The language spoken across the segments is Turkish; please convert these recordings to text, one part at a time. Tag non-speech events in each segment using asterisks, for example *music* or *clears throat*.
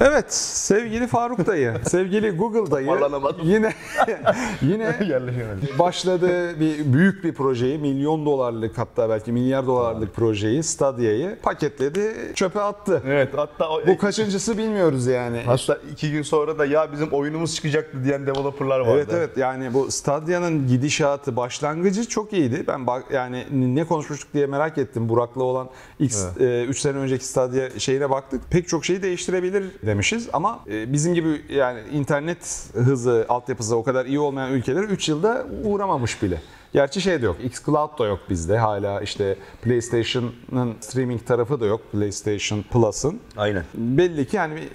Evet sevgili Faruk dayı, sevgili Google dayı yine *laughs* yine *laughs* başladığı bir büyük bir projeyi milyon dolarlık hatta belki milyar dolarlık projeyi Stadia'yı paketledi çöpe attı. Evet hatta o, Bu kaçıncısı bilmiyoruz yani. hatta iki gün sonra da ya bizim oyunumuz çıkacaktı diyen developerlar vardı. Evet evet yani bu Stadia'nın gidişatı başlangıcı çok iyiydi. Ben bak yani ne konuşmuştuk diye merak ettim. Burak'la olan X 3 sene önceki Stadia şeyine baktık. Pek çok şeyi değiştirebilir demişiz ama e, bizim gibi yani internet hızı, altyapısı o kadar iyi olmayan ülkeler 3 yılda uğramamış bile. Gerçi şey de yok. xCloud da yok bizde. Hala işte PlayStation'ın streaming tarafı da yok. PlayStation Plus'ın. Aynen. Belli ki yani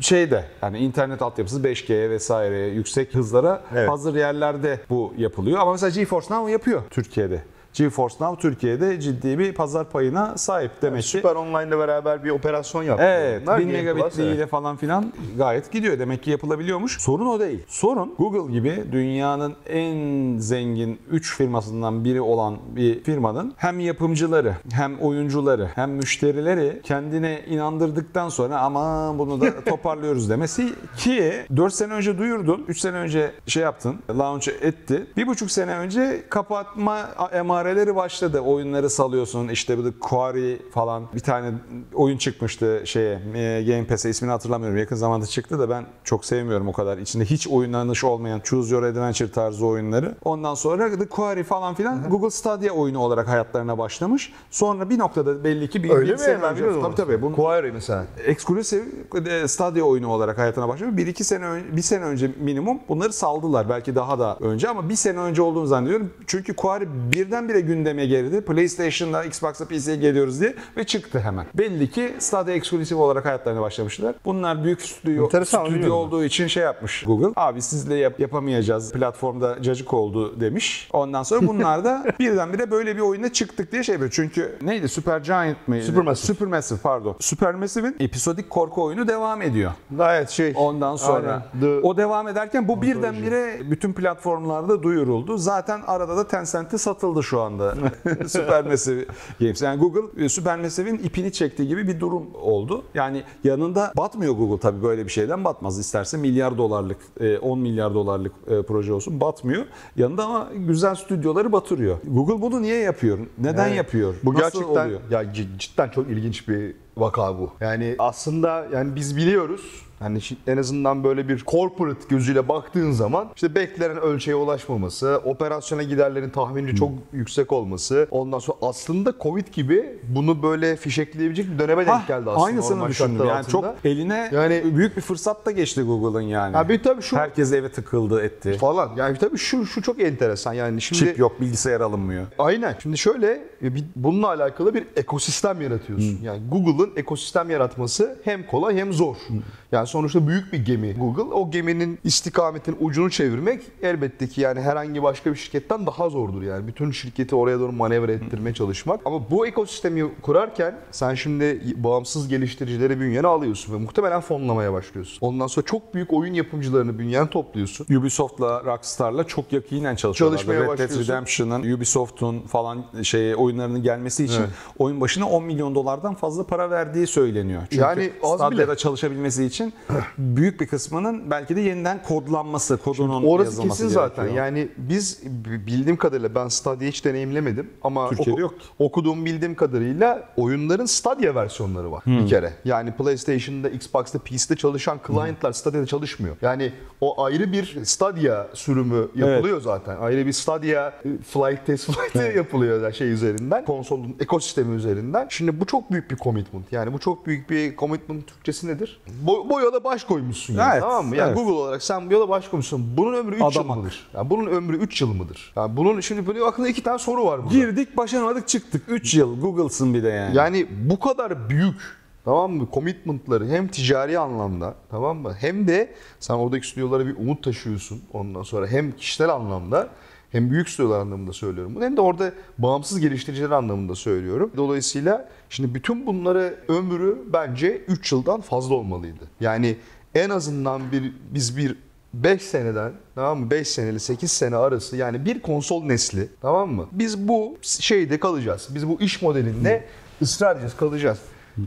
şeyde yani internet altyapısı 5G vesaire yüksek hızlara Evet. hazır yerlerde bu yapılıyor. Ama mesela GeForce Now yapıyor Türkiye'de. GeForce Now Türkiye'de ciddi bir pazar payına sahip demek ki. Süper Online'la beraber bir operasyon yaptı. Evet, Bunlar 1000 Game Plus, megabitliğiyle evet. falan filan gayet gidiyor. Demek ki yapılabiliyormuş. Sorun o değil. Sorun Google gibi dünyanın en zengin 3 firmasından biri olan bir firmanın hem yapımcıları, hem oyuncuları, hem müşterileri kendine inandırdıktan sonra ama bunu da *laughs* toparlıyoruz demesi ki 4 sene önce duyurdun, 3 sene önce şey yaptın, launch etti. Bir buçuk sene önce kapatma emareleri başladı. Oyunları salıyorsun. İşte bu Quarry falan bir tane oyun çıkmıştı şeye e, Game Pass'e ismini hatırlamıyorum. Yakın zamanda çıktı da ben çok sevmiyorum o kadar. İçinde hiç oynanış olmayan Choose Your Adventure tarzı oyunları. Ondan sonra The Quarry falan filan Google Stadia oyunu olarak hayatlarına başlamış. Sonra bir noktada belli ki bir, Öyle bir mi? Ben önce, bilmiyordum tabii tabii bunu Quarry mesela. eksklusif e, Stadia oyunu olarak hayatına başlamış. Bir iki sene önce, bir sene önce minimum bunları saldılar. Belki daha da önce ama bir sene önce olduğunu zannediyorum. Çünkü Quarry birdenbire gündeme geldi. PlayStation'da, Xbox'ta, PC'ye geliyoruz diye ve çıktı hemen. Belli ki Stadia eksklusif olarak hayatlarına başlamışlar. Bunlar büyük stüdyo, Enteresan, stüdyo olduğu için şey yapmış Google. Abi sizle yap- yapamayacağız. Platformda cacık oldu demiş. Ondan sonra bunlar da *laughs* birdenbire böyle bir oyuna çıktık diye şey yapıyor. Çünkü neydi? Supergiant mıydı? Supermassive. Supermassive pardon. Supermassive'in episodik korku oyunu devam ediyor. Gayet şey. Ondan sonra Aynen. The- o devam ederken bu birdenbire bütün platformlarda duyuruldu. Zaten arada da Tencent'e satıldı şu anda. *laughs* Supermassive Games. Yani Google e, Supermassive'in ipini çektiği gibi bir durum oldu. Yani yanında batmıyor Google tabii böyle bir şeyden batmaz. İsterse milyar dolarlık, e, 10 milyar dolarlık e, proje olsun batmıyor. Yanında ama güzel stüdyoları batırıyor. Google bunu niye yapıyor? Neden Yani yapıyor? Bu Nasıl gerçekten oluyor? ya cidden çok ilginç bir vaka bu. Yani aslında yani biz biliyoruz Hani en azından böyle bir corporate gözüyle baktığın zaman işte beklenen ölçeğe ulaşmaması, operasyona giderlerin tahminci çok yüksek olması, ondan sonra aslında Covid gibi bunu böyle fişekleyebilecek bir döneme denk geldi aslında. Aynısını düşündüm. Yani çok altında. eline Yani- büyük bir fırsat da geçti Google'ın yani. Ha bir tabii şu Herkes eve tıkıldı etti. falan. Yani tabii şu şu çok enteresan. Yani şimdi Çip yok, bilgisayar alınmıyor. Aynen. Şimdi şöyle e, bununla alakalı bir ekosistem yaratıyorsun. Yani Google'ın ekosistem yaratması hem kolay hem zor. Yani sonuçta büyük bir gemi Google. O geminin istikametin ucunu çevirmek elbette ki yani herhangi başka bir şirketten daha zordur yani. Bütün şirketi oraya doğru manevra ettirmeye çalışmak. Ama bu ekosistemi kurarken sen şimdi bağımsız geliştiricileri bünyene alıyorsun ve muhtemelen fonlamaya başlıyorsun. Ondan sonra çok büyük oyun yapımcılarını bünyene topluyorsun. Ubisoft'la, Rockstar'la çok yakinen çalışıyorlar. Çalışmaya Red Dead başlıyorsun. Redemption'ın, Ubisoft'un falan şey oyunlarının gelmesi için Evet. oyun başına 10 milyon dolardan fazla para verdiği söyleniyor. Çünkü Yani az bile. çalışabilmesi için büyük bir kısmının belki de yeniden kodlanması, kodunun Orası yazılması kesin zaten. gerekiyor. Yani biz bildiğim kadarıyla ben Stadia hiç deneyimlemedim ama Türkiye'de yok okuduğum bildiğim kadarıyla oyunların Stadia versiyonları var Hmm. bir kere. Yani PlayStation'da, Xbox'ta, PC'de çalışan client'lar Stadia'da çalışmıyor. Yani o ayrı bir Stadia sürümü yapılıyor zaten. Ayrı bir Stadia e, flight test *laughs* flight yapılıyor da şey üzerinden. Konsolun ekosistemi üzerinden. Şimdi bu çok büyük bir commitment. Yani bu çok büyük bir commitment Türkçesi nedir? Bu, bu yola baş koymuşsun yani. Evet, Tamam mı? Yani evet. Google olarak sen bu yola baş koymuşsun. Bunun ömrü 3 yıl mıdır? Yani bunun ömrü 3 yıl mıdır? Yani bunun şimdi böyle aklında iki tane soru var burada. Girdik, başaramadık, çıktık. 3 yıl Google'sın bir de yani. Yani bu kadar büyük tamam mı commitment'ları hem ticari anlamda tamam mı hem de sen oradaki stüdyolara bir umut taşıyorsun ondan sonra hem kişisel anlamda hem büyük stüdyolar anlamında söylüyorum bunu hem de orada bağımsız geliştiriciler anlamında söylüyorum. Dolayısıyla şimdi bütün bunları ömrü bence 3 yıldan fazla olmalıydı. Yani en azından bir biz bir 5 seneden tamam mı 5 seneli 8 sene arası yani bir konsol nesli tamam mı? Biz bu şeyde kalacağız. Biz bu iş modelinde ısrar edeceğiz kalacağız.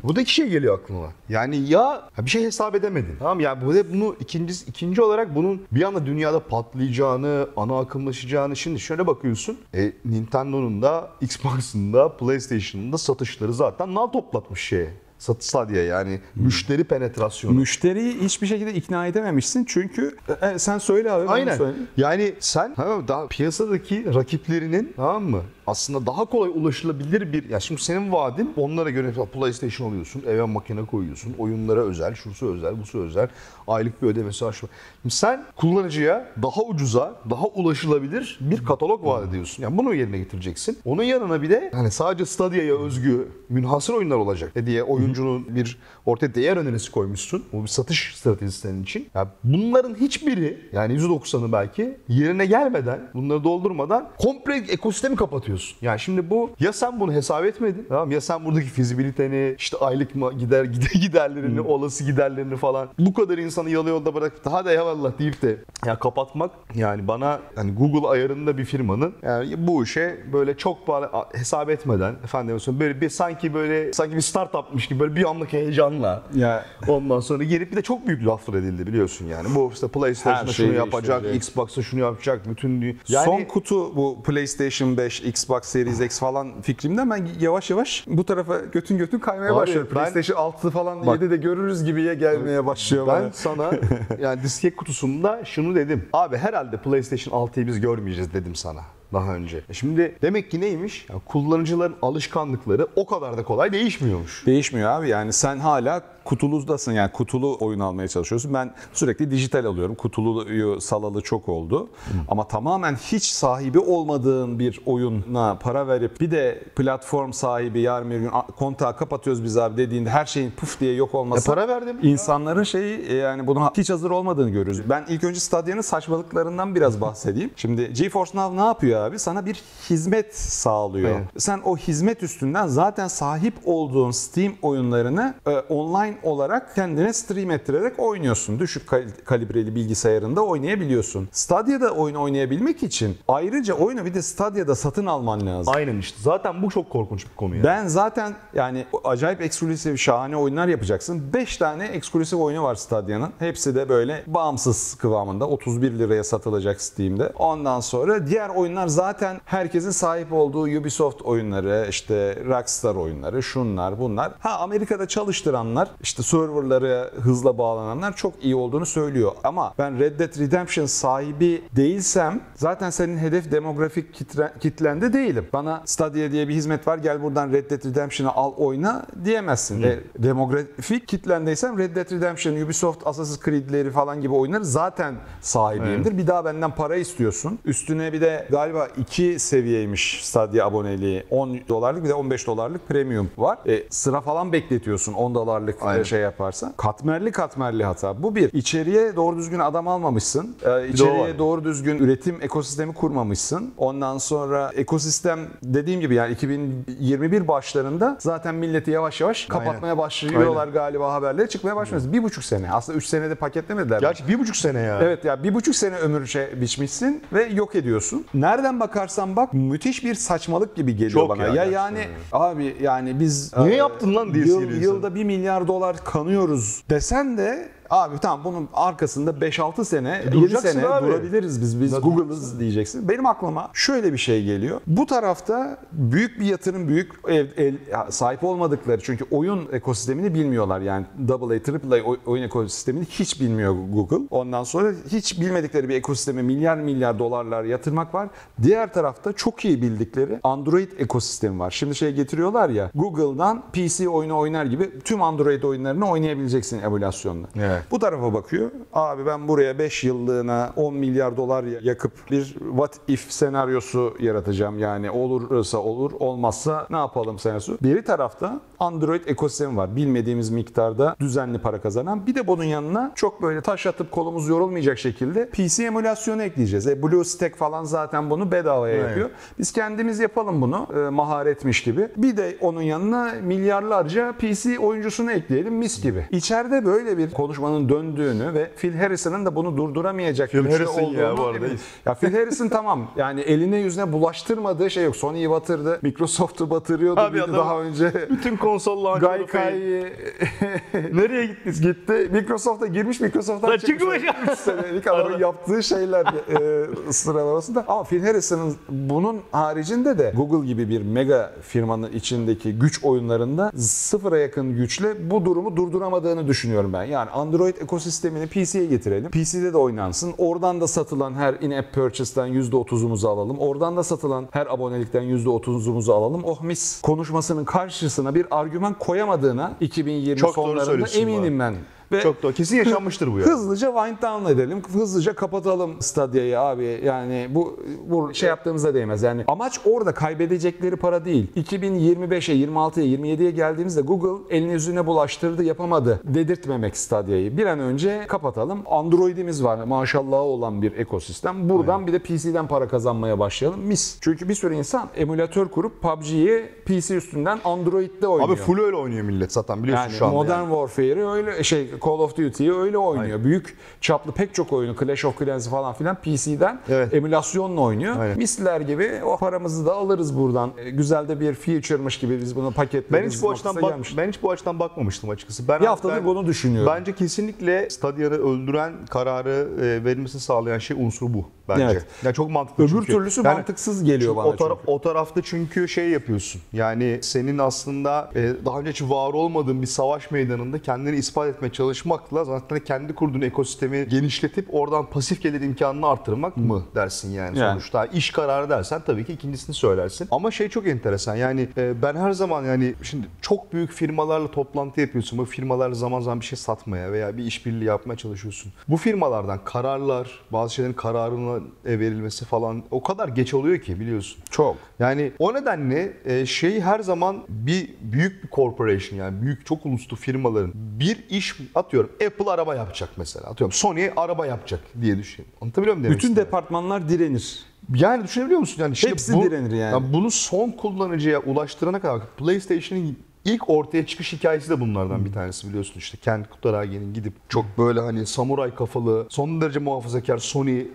Bu da iki şey geliyor aklıma. Yani ya bir şey hesap edemedin. Tamam yani bu da bunu ikinci ikinci olarak bunun bir anda dünyada patlayacağını, ana akımlaşacağını şimdi şöyle bakıyorsun. E, Nintendo'nun da Xbox'ın da PlayStation'ın da satışları zaten nal toplatmış şeye. Satış Stadia yani müşteri penetrasyonu. Müşteriyi hiçbir şekilde ikna edememişsin çünkü e, sen söyle abi. Aynen. söyle. Yani sen ha, daha piyasadaki rakiplerinin tamam mı? Aslında daha kolay ulaşılabilir bir ya şimdi senin vaadin onlara göre PlayStation alıyorsun, eve makine koyuyorsun, oyunlara özel, şusu özel, busu özel, aylık bir ödemesi şu- Şimdi sen kullanıcıya daha ucuza, daha ulaşılabilir bir katalog vaat ediyorsun. Yani bunu yerine getireceksin. Onun yanına bir de hani sadece Stadia'ya özgü münhasır oyunlar olacak diye oyuncunun bir ortaya değer önerisi koymuşsun. Bu bir satış stratejisi için. Ya bunların hiçbiri yani %90'ı belki yerine gelmeden, bunları doldurmadan komple ekosistemi kapatıyorsun. Yani şimdi bu ya sen bunu hesap etmedin, tamam mı? ya sen buradaki fizibiliteni, işte aylık ma- gider *laughs* gider giderlerini, olası giderlerini falan bu kadar insanı yalı yolda bırakıp daha da eyvallah deyip de ya kapatmak yani bana hani Google ayarında bir firmanın yani bu işe böyle çok a- hesap etmeden efendim böyle bir sanki böyle sanki bir startupmış gibi böyle bir anlık heyecanla Ya Ondan sonra gelip bir de çok büyük laflar edildi biliyorsun yani. Bu işte PlayStation'da şunu yapacak. Xbox'ta şunu yapacak, bütün yani Son kutu bu PlayStation 5, Xbox Series X falan fikrimden ben yavaş yavaş bu tarafa götün götün kaymaya Abi başlıyorum. ben- PlayStation 6 falan Bak- 7 de görürüz gibiye gelmeye başlıyor ben bana. sana *laughs* yani disket kutusunda şunu dedim. Abi herhalde PlayStation 6'yı biz görmeyeceğiz dedim sana daha önce. E Şimdi demek ki neymiş? Ya kullanıcıların alışkanlıkları o kadar da kolay değişmiyormuş. Değişmiyor abi yani sen hala kutuluzdasın yani kutulu oyun almaya çalışıyorsun. Ben sürekli dijital alıyorum. Kutuluyu salalı çok oldu. Ama tamamen hiç sahibi olmadığın bir oyuna para verip bir de platform sahibi yarın bir gün "A, kontağı kapatıyoruz biz abi dediğinde her şeyin puf diye yok olması. E para verdim. İnsanların şeyi e, yani buna hiç hazır olmadığını görüyoruz. Ben ilk önce Stadia'nın saçmalıklarından biraz bahsedeyim. Şimdi GeForce Now ne yapıyor abi? Sana bir hizmet sağlıyor. Aynen. Sen o hizmet üstünden zaten sahip olduğun Steam oyunlarını e, online olarak kendine stream ettirerek oynuyorsun. Düşük kal- kalibreli bilgisayarında oynayabiliyorsun. Stadia'da oyun oynayabilmek için ayrıca oyunu bir de Stadia'da satın alman lazım. Aynen işte. Zaten bu çok korkunç bir konu yani. Ben zaten yani acayip eksklusif şahane oyunlar yapacaksın. 5 tane eksklusif oyunu var Stadia'nın. Hepsi de böyle bağımsız kıvamında. 31 liraya satılacak Steam'de. Ondan sonra diğer oyunlar zaten herkesin sahip olduğu Ubisoft oyunları, işte Rockstar oyunları, şunlar bunlar. Ha Amerika'da çalıştıranlar, işte serverları hızla bağlananlar çok iyi olduğunu söylüyor. Ama ben Red Dead Redemption sahibi değilsem zaten senin hedef demografik kitle, kitlende değilim. Bana Stadia diye bir hizmet var gel buradan Red Dead Redemption'ı al oyna diyemezsin. E, demografik kitlendeysem Red Dead Redemption, Ubisoft, Assassin's Creed'leri falan gibi oyunları zaten sahibiyimdir. Bir daha benden para istiyorsun. Üstüne bir de galiba iki seviyeymiş Stadia aboneliği. 10 dolarlık bir de 15 dolarlık premium var. E, sıra falan bekletiyorsun 10 dolarlık Aynen. şey yaparsan. Katmerli katmerli hata. Bu bir. İçeriye doğru düzgün adam almamışsın. Var. içeriye doğru düzgün üretim ekosistemi kurmamışsın. Ondan sonra ekosistem dediğim gibi yani 2021 başlarında zaten milleti yavaş yavaş kapatmaya başlıyorlar galiba haberleri çıkmaya başlıyor. Bir buçuk sene. Aslında üç senede paketlemediler. Gerçi bir buçuk sene ya. Evet ya bir buçuk sene ömür şey biçmişsin ve yok ediyorsun. Nereden bakarsan bak müthiş bir saçmalık gibi geliyor Çok bana. ya, Ya, yani ya. abi yani biz Niye e, yaptın lan diye yıl. Yılda 1 milyar dolar kanıyoruz desen de Abi tamam bunun arkasında 5-6 sene, 7 duracaksın sene abi. durabiliriz biz. Biz Google'ız diyeceksin. Benim aklıma şöyle bir şey geliyor. Bu tarafta büyük bir yatırım, büyük ev, el- sahip olmadıkları çünkü oyun ekosistemini bilmiyorlar. Yani AA, AAA oy- oyun ekosistemini hiç bilmiyor Google. Ondan sonra hiç bilmedikleri bir ekosisteme milyar milyar dolarlar yatırmak var. Diğer tarafta çok iyi bildikleri Android ekosistemi var. Şimdi şey getiriyorlar ya Google'dan PC oyunu oynar gibi tüm Android oyunlarını oynayabileceksin emülasyonla. Evet. Bu tarafa bakıyor. Abi ben buraya 5 yıllığına 10 milyar dolar yakıp bir what if senaryosu yaratacağım. Yani olursa olur, olmazsa ne yapalım senaryosu. Bir tarafta Android ekosistemi var. Bilmediğimiz miktarda düzenli para kazanan. Bir de bunun yanına çok böyle taş atıp kolumuz yorulmayacak şekilde PC emülasyonu ekleyeceğiz. E, BlueStack falan zaten bunu bedavaya Evet. yapıyor. Biz kendimiz yapalım bunu e, maharetmiş gibi. Bir de onun yanına milyarlarca PC oyuncusunu ekleyelim mis gibi. İçeride böyle bir konuşmanın döndüğünü ve Phil Harrison'ın da bunu durduramayacak Phil Harrison ya olduğunu bu arada. Ya Phil Harrison tamam yani eline yüzüne bulaştırmadığı şey yok. Sony'yi batırdı, Microsoft'u batırıyordu Abi adam- daha önce. Bütün konsol launcher'ı Gaikai *laughs* Nereye gittiniz? gitti. Microsoft'a girmiş, Microsoft'tan çıkmış. çıkmış. 3 senelik adamın yaptığı şeyler e, sıralamasında. Ama Phil Harrison'ın bunun haricinde de Google gibi bir mega firmanın içindeki güç oyunlarında sıfıra yakın güçle bu durumu durduramadığını düşünüyorum ben. Yani Android ekosistemini PC'ye getirelim. PC'de de oynansın. Oradan da satılan her in-app purchase'den %30'umuzu alalım. Oradan da satılan her abonelikten %30'umuzu alalım. Oh mis konuşmasının karşısına bir argüman koyamadığına 2020 Çok sonlarında eminim ben. Ve Çok doğru. Kesin yaşanmıştır bu ya. Hızlıca wind down edelim. Hızlıca kapatalım Stadia'yı abi. Yani bu bu şey yaptığımıza değmez. Yani amaç orada kaybedecekleri para değil. 2025'e, 26'ya, 27'ye geldiğimizde Google elini yüzüne bulaştırdı, yapamadı. Dedirtmemek Stadia'yı. Bir an önce kapatalım. Android'imiz var. Maşallah olan bir ekosistem. Buradan bir de PC'den para kazanmaya başlayalım. Mis. Çünkü bir sürü insan emülatör kurup PUBG'yi PC üstünden Android'de oynuyor. Abi full öyle oynuyor millet zaten biliyorsun Yani şu anda. Modern yani. Warfare'i öyle şey Call of Duty'yi öyle oynuyor. Büyük çaplı pek çok oyunu Clash of Clans falan filan PC'den Evet. emülasyonla oynuyor. Aynen. Misler gibi o paramızı da alırız buradan. E, Güzel de bir feature'mış gibi biz bunu paketleriz. Ben hiç bu açıdan bak, ben hiç bu açıdan bakmamıştım açıkçası. Ben bir haftadır ben- bunu düşünüyorum. Bence kesinlikle Stadia'yı öldüren kararı e, verilmesini sağlayan şey unsur bu bence. Evet. Yani çok mantıklı Öbür çünkü. türlüsü Yani mantıksız geliyor bana o, tara- çünkü. o tarafta çünkü şey yapıyorsun. Yani senin aslında e, daha önce hiç var olmadığın bir savaş meydanında kendini ispat etmeye çalışmakla zaten kendi kurduğun ekosistemi genişletip oradan pasif gelir imkanını artırmak mı dersin yani, Yani. sonuçta. İş kararı dersen tabii ki ikincisini söylersin. Ama şey çok enteresan yani e, ben her zaman yani şimdi çok büyük firmalarla toplantı yapıyorsun. Bu firmalarla zaman zaman bir şey satmaya veya bir işbirliği yapmaya çalışıyorsun. Bu firmalardan kararlar, bazı şeylerin kararına e, verilmesi falan o kadar geç oluyor ki biliyorsun. Çok. Yani o nedenle e, şey her zaman bir büyük bir corporation yani büyük çok uluslu firmaların bir iş atıyorum Apple araba yapacak mesela atıyorum Sony araba yapacak diye düşün. Anlatabiliyor muyum demek Bütün departmanlar direnir. Yani düşünebiliyor musun? Yani Hepsi direnir yani. Bunu son kullanıcıya ulaştırana kadar PlayStation'ın ilk ortaya çıkış hikayesi de bunlardan bir tanesi biliyorsun işte Ken Kutaragi'nin gidip çok böyle hani samuray kafalı son derece muhafazakar Sony e,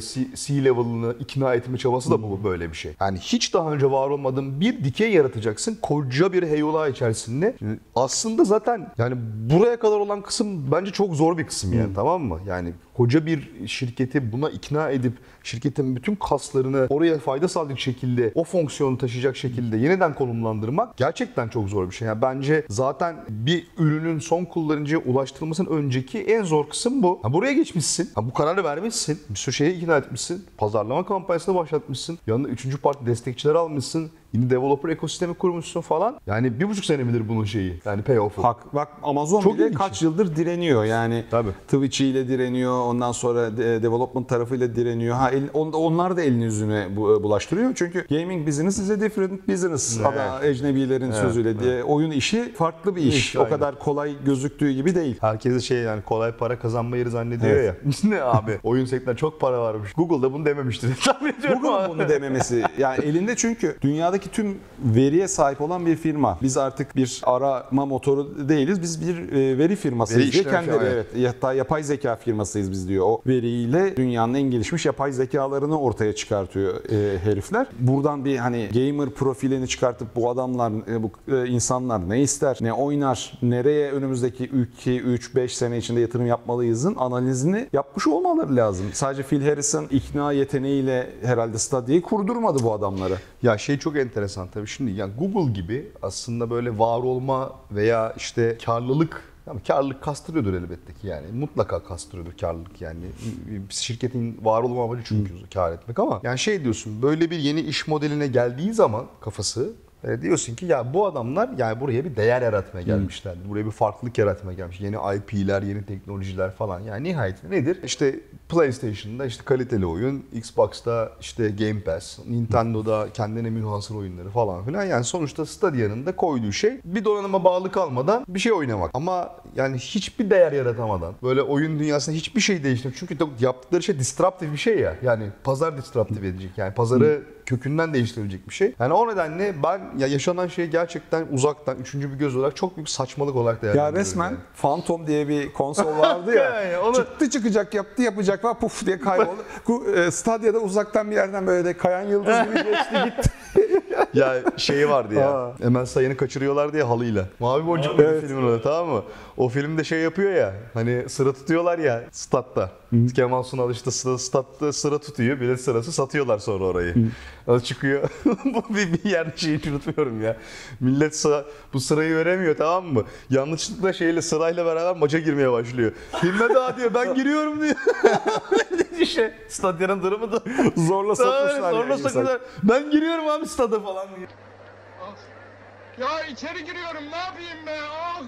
C- C-level'ını ikna etme çabası da bu böyle bir şey. Yani hiç daha önce var olmadığın bir dikey yaratacaksın koca bir heyula içerisinde. Şimdi aslında zaten yani buraya kadar olan kısım bence çok zor bir kısım yani tamam mı? Yani koca bir şirketi buna ikna edip şirketin bütün kaslarını oraya fayda sağlayacak şekilde o fonksiyonu taşıyacak şekilde yeniden konumlandırmak gerçekten çok zor bir şey. Yani bence zaten bir ürünün son kullanıcıya ulaştırılmasının önceki en zor kısım bu. Ha, buraya geçmişsin. Ha, bu kararı vermişsin. Bir sürü şeye ikna etmişsin. Pazarlama kampanyasını başlatmışsın. Yanında üçüncü parti destekçiler almışsın. Yeni developer ekosistemi kurmuşsun falan. Yani bir buçuk sene midir bunun şeyi? Yani payoff'u. Hak, bak Amazon Çok bile kaç yıldır direniyor yani. Tabii. Twitch ile direniyor. Ondan sonra de- development tarafıyla direniyor. Ha el- on- onlar da elini yüzüne bu- bulaştırıyor. Çünkü gaming business is a different business. Evet. Ada ecnebilerin sözüyle diye oyun işi farklı bir iş. İş, o aynen. kadar kolay gözüktüğü gibi değil. Herkes şey yani kolay para kazanma yeri zannediyor Evet. ya. *laughs* ne abi? Oyun sektöründe çok para varmış. Google'da bunu dememiştir. *laughs* Google'ın bunu dememesi yani elinde çünkü dünyadaki tüm veriye sahip olan bir firma. Biz artık bir arama motoru değiliz. Biz bir e, veri firmasıyız Veri kendileri firma, evet. Hatta yapay zeka firmasıyız biz diyor. O veriyle dünyanın en gelişmiş yapay zekalarını ortaya çıkartıyor e, herifler. Buradan bir hani gamer profilini çıkartıp bu adamlar e, bu e, insanlar ne ister, ne oynar, nereye önümüzdeki 2 3 5 sene içinde yatırım yapmalıyızın analizini yapmış olmaları lazım. Sadece Phil Harrison ikna yeteneğiyle herhalde Stadia'yı kurdurmadı bu adamları. Ya şey çok enteresan tabii şimdi yani Google gibi aslında böyle var olma veya işte karlılık ama karlılık kastırıyordur elbette ki yani. Mutlaka kastırıyordur karlılık yani. Şirketin var olma amacı çünkü kar etmek ama yani şey diyorsun böyle bir yeni iş modeline geldiği zaman kafası e, diyorsun ki ya bu adamlar yani buraya bir değer yaratmaya gelmişler. Buraya bir farklılık yaratmaya gelmiş. Yeni IP'ler, yeni teknolojiler falan. Yani nihayetinde nedir? İşte PlayStation'da işte kaliteli oyun, Xbox'ta işte Game Pass, Nintendo'da kendine münhasır oyunları falan filan. Yani sonuçta Stadia'nın da koyduğu şey bir donanıma bağlı kalmadan bir şey oynamak. Ama yani hiçbir değer yaratamadan böyle oyun dünyasında hiçbir şey değiştirmek. Çünkü yaptıkları şey disruptive bir şey ya. Yani pazar disruptive edecek. Yani pazarı kökünden değiştirebilecek bir şey. Yani o nedenle ben ya yaşanan şeyi gerçekten uzaktan üçüncü bir göz olarak çok büyük saçmalık olarak Ya değerlendiriyorum. resmen yani. Phantom diye bir konsol vardı ya. *laughs* Yani onu- Çıktı çıkacak yaptı yapacak var puf diye kayboldu. *laughs* E, Stadia'da uzaktan bir yerden böyle de kayan yıldız gibi geçti gitti. *laughs* *laughs* ya şey vardı ya. Aa. Emel Sayın'ı kaçırıyorlardı ya halıyla. Mavi Boncuk evet. filmin adı tamam mı? O filmde şey yapıyor ya. Hani sıra tutuyorlar ya statta. Kemal Sunal işte sıra, statta sıra tutuyor. Bilet sırası satıyorlar sonra orayı. O çıkıyor. *laughs* bu bir, bir yerde şeyi unutmuyorum ya. Millet sıra, bu sırayı veremiyor tamam mı? Yanlışlıkla şeyle sırayla beraber maça girmeye başlıyor. Hilme daha diyor ben giriyorum diyor. *laughs* işte stadyumun durumu da Zorla sokmuşlar. Sonra yani. sokmuşlar. Ben giriyorum abi stada falan diye. Ya içeri giriyorum ne yapayım be? Ah!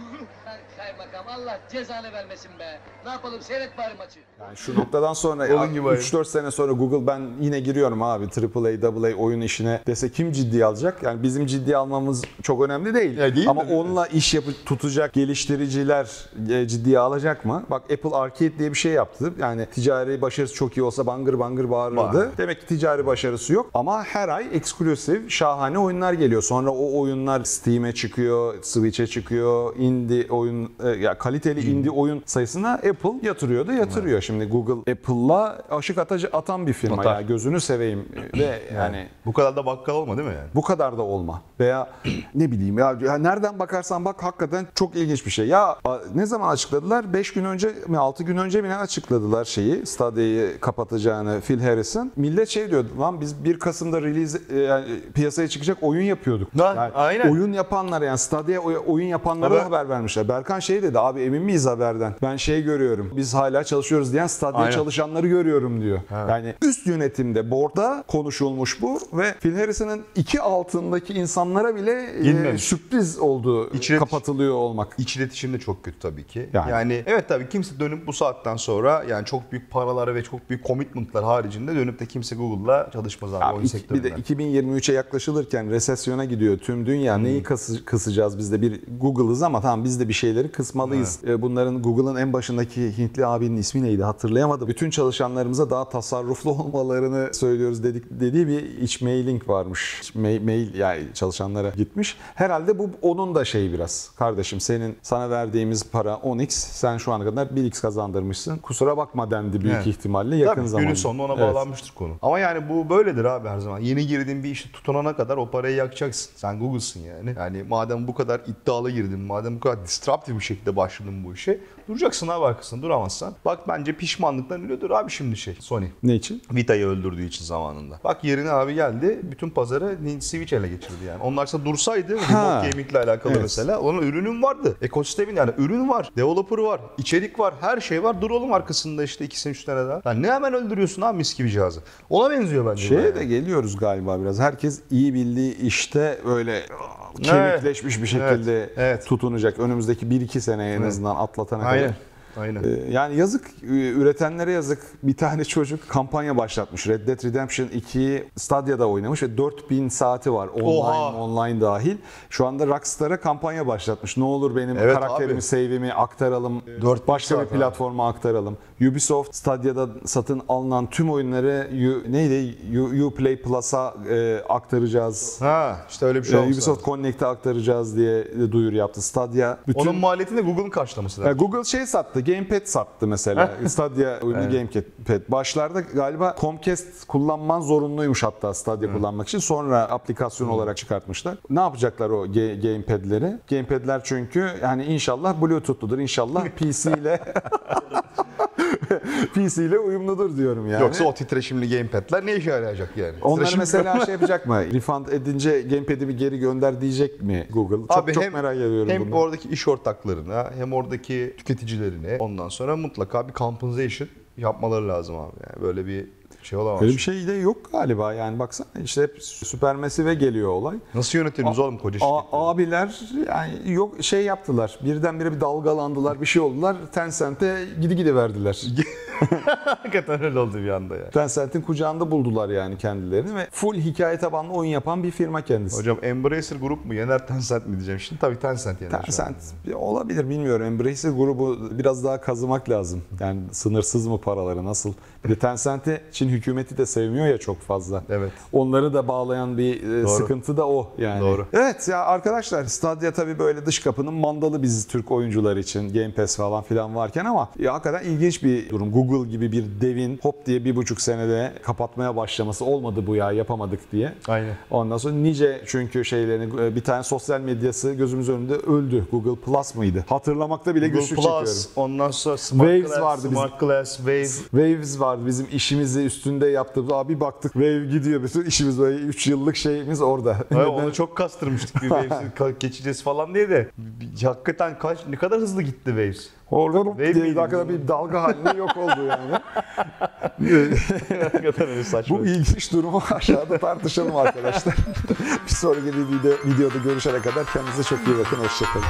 Kaymakam Allah cezanı vermesin be. Ne yapalım seyret bari maçı. Yani şu noktadan sonra Onun gibi aynen. 3-4 sene sonra Google ben yine giriyorum abi AAA, AA oyun işine dese kim ciddiye alacak? Yani bizim ciddiye almamız çok önemli değil. Ya değil Ama mi? onunla iş yapıp tutacak geliştiriciler e, ciddiye alacak mı? Bak Apple Arcade diye bir şey yaptı. Yani ticari başarısı çok iyi olsa bangır bangır bağırırdı. Bağır. Demek ki ticari başarısı yok. Ama her ay eksklusif şahane oyunlar geliyor. Sonra o oyunlar Steam'e çıkıyor, Switch'e çıkıyor. Indie oyun e, ya kaliteli Hmm. indie oyun sayısına Apple yatırıyordu, yatırıyor. Şimdi Google Apple'la aşık atacı atan bir firma Atar. ya. Gözünü seveyim ve yani Bu kadar da bakkal olma değil mi yani? bu kadar da olma. Veya *clears throat* ne bileyim ya, ya nereden bakarsan bak hakikaten çok ilginç bir şey. Ya ne zaman açıkladılar? 5 gün önce mi 6 gün önce mi ne açıkladılar şeyi Stadia'yı kapatacağını Phil Harrison. Millet şey diyordu lan biz 1 Kasım'da release e, yani piyasaya çıkacak oyun yapıyorduk. Lan, Yani aynen. Oyun yapanlar yani Stadia oy- oyun yapanlara Haber- haber vermişler. Berkan şey dedi abi emin miyiz haberden? Ben şey görüyorum. Biz hala çalışıyoruz diyen Stadia Aynen. çalışanları görüyorum diyor. Yani üst yönetimde board'da konuşulmuş bu ve Phil Harrison'ın iki altındaki insanlara bile e, sürpriz oldu İçine- kapatılıyor olmak. İç iletişim de çok kötü tabii ki. Yani. Yani. evet tabii kimse dönüp bu saatten sonra yani çok büyük paralar ve çok büyük commitment'lar haricinde dönüp de kimse Google'la çalışmaz abi, Abi oyun iki- bir de 2023'e yaklaşılırken resesyona gidiyor tüm dünya. Hmm. Neyi kısı- kısacağız biz de bir Google'ız ama tamam biz de bir şeyleri kısmalıyız. E, Bunların Google'ın en başındaki Hintli abinin ismi neydi hatırlayamadım. Bütün çalışanlarımıza daha tasarruflu *laughs* olmalarını söylüyoruz dedik dediği bir iç mailing varmış. İç ma- mail yani çalışanlara gitmiş. Herhalde bu onun da şeyi biraz. Kardeşim senin sana verdiğimiz para 10x sen şu ana kadar 1x kazandırmışsın. Kusura bakma dendi büyük Evet. ihtimalle yakın Tabii zamanda. günün sonunda ona Evet. bağlanmıştır konu. Ama yani bu böyledir abi her zaman. Yeni girdiğin bir işe tutunana kadar o parayı yakacaksın. Sen Google'sın yani. Yani madem bu kadar iddialı girdin, madem bu kadar disruptive bir şekilde başladın bu işe, duracaksın abi arkasında. Duramazsan. Bak bence pişmanlıktan ölüyordur abi şimdi şey Sony. Ne için? Vita'yı öldürdüğü için zamanında. Bak yerine abi geldi bütün pazarı Switch ele geçirdi yani. Onlarsa dursaydı remote gaming ile alakalı Evet. mesela onun ürünün vardı. Ekosistemin yani ürün var, developer var, içerik var, her şey var. Dur oğlum arkasında işte ikisini üç tane daha. Yani ne hemen öldürüyorsun abi mis gibi cihazı. Ona benziyor bence. Şeye yani. de geliyoruz galiba biraz. Herkes iyi bildiği işte öyle kemikleşmiş bir şekilde Evet, evet. tutunacak. Önümüzdeki 1-2 sene en azından atlatana Aynen. kadar. Aynen. Ee, Yani yazık, e, üretenlere yazık. Bir tane çocuk kampanya başlatmış. Red Dead Redemption 2'yi Stadia'da oynamış ve 4000 saati var. Online, Oha! online dahil. Şu anda Rockstar'a kampanya başlatmış. Ne olur benim Evet karakterimi, abi. save'imi aktaralım. 4000 başka bir saat abi. platforma aktaralım. Ubisoft Stadia'da satın alınan tüm oyunları U- neydi? U- Uplay Plus'a e, aktaracağız. Ha işte öyle bir şey olmuş. Ubisoft Connect'e aktaracağız diye duyuru yaptı. Stadia bütün Onun maliyetini de Google'ın karşılaması ya lazım. Google şey sattı, Gamepad sattı mesela. *laughs* Stadia oyunu Gamepad. Başlarda galiba Comcast kullanman zorunluymuş hatta Stadia kullanmak için. Sonra aplikasyon olarak çıkartmışlar. Ne yapacaklar o ge- Gamepad'leri? Gamepad'ler çünkü yani inşallah Bluetooth'ludur. İnşallah *laughs* PC ile *laughs* *laughs* PC ile uyumludur diyorum yani. Yoksa o titreşimli gamepad'ler ne işe yarayacak yani? Onları Titreşim- mesela şey yapacak mı? *laughs* Refund edince Gamepad'i bir geri gönder diyecek mi Google? Çok Abi çok hem, merak ediyorum hem bunu. oradaki iş ortaklarına hem oradaki tüketicilerine ondan sonra mutlaka bir compensation yapmaları lazım abi. Yani böyle bir şey olamaz. Öyle bir şey de yok galiba yani baksana işte hep süpermesive geliyor olay. Nasıl yönetiyorsunuz oğlum koca A- şirketleri? abiler yani yok şey yaptılar. Birdenbire bir dalgalandılar, bir şey oldular. Tencent'e gidi gidi verdiler. *laughs* *laughs* Hakikaten öyle oldu bir anda ya. Tencent'in kucağında buldular yani kendilerini ve full hikaye tabanlı oyun yapan bir firma kendisi. Hocam Embracer Grup mu yener Tencent mi diyeceğim şimdi? Tabii Tencent yener. Tencent olabilir bilmiyorum. Embracer grubu biraz daha kazımak lazım. Yani sınırsız mı paraları nasıl? Bir de Tencent'i Çin hükümeti de sevmiyor ya çok fazla. Evet. Onları da bağlayan bir e, sıkıntı da o yani. Doğru. Evet ya arkadaşlar Stadia tabii böyle dış kapının mandalı biz Türk oyuncular için Game Pass falan filan varken ama ya hakikaten ilginç bir durum. Google Google gibi bir devin hop diye bir buçuk senede kapatmaya başlaması olmadı bu ya yapamadık diye. Aynen. Ondan sonra nice çünkü şeylerini e, bir tane sosyal medyası gözümüz önünde öldü. Google Plus mıydı? Hatırlamakta bile Google güçlük Plus, çekiyorum. ondan sonra Smart Waves Glass, vardı bizim. Smart Glass, Wave. Waves vardı bizim işimizi üstünde yaptığımız. Abi baktık Wave gidiyor. Bütün işimiz böyle 3 yıllık şeyimiz orada. Hayır, onu çok kastırmıştık bir Waves'i *laughs* ka- geçeceğiz falan diye de hakikaten kaç ne kadar hızlı gitti Waves. Orada diye miydi dakikada bir dalga halinde yok oldu yani. *laughs* Bu ilginç durumu *laughs* aşağıda tartışalım arkadaşlar. *laughs* bir sonraki video, videoda görüşene kadar kendinize çok iyi bakın. Hoşçakalın.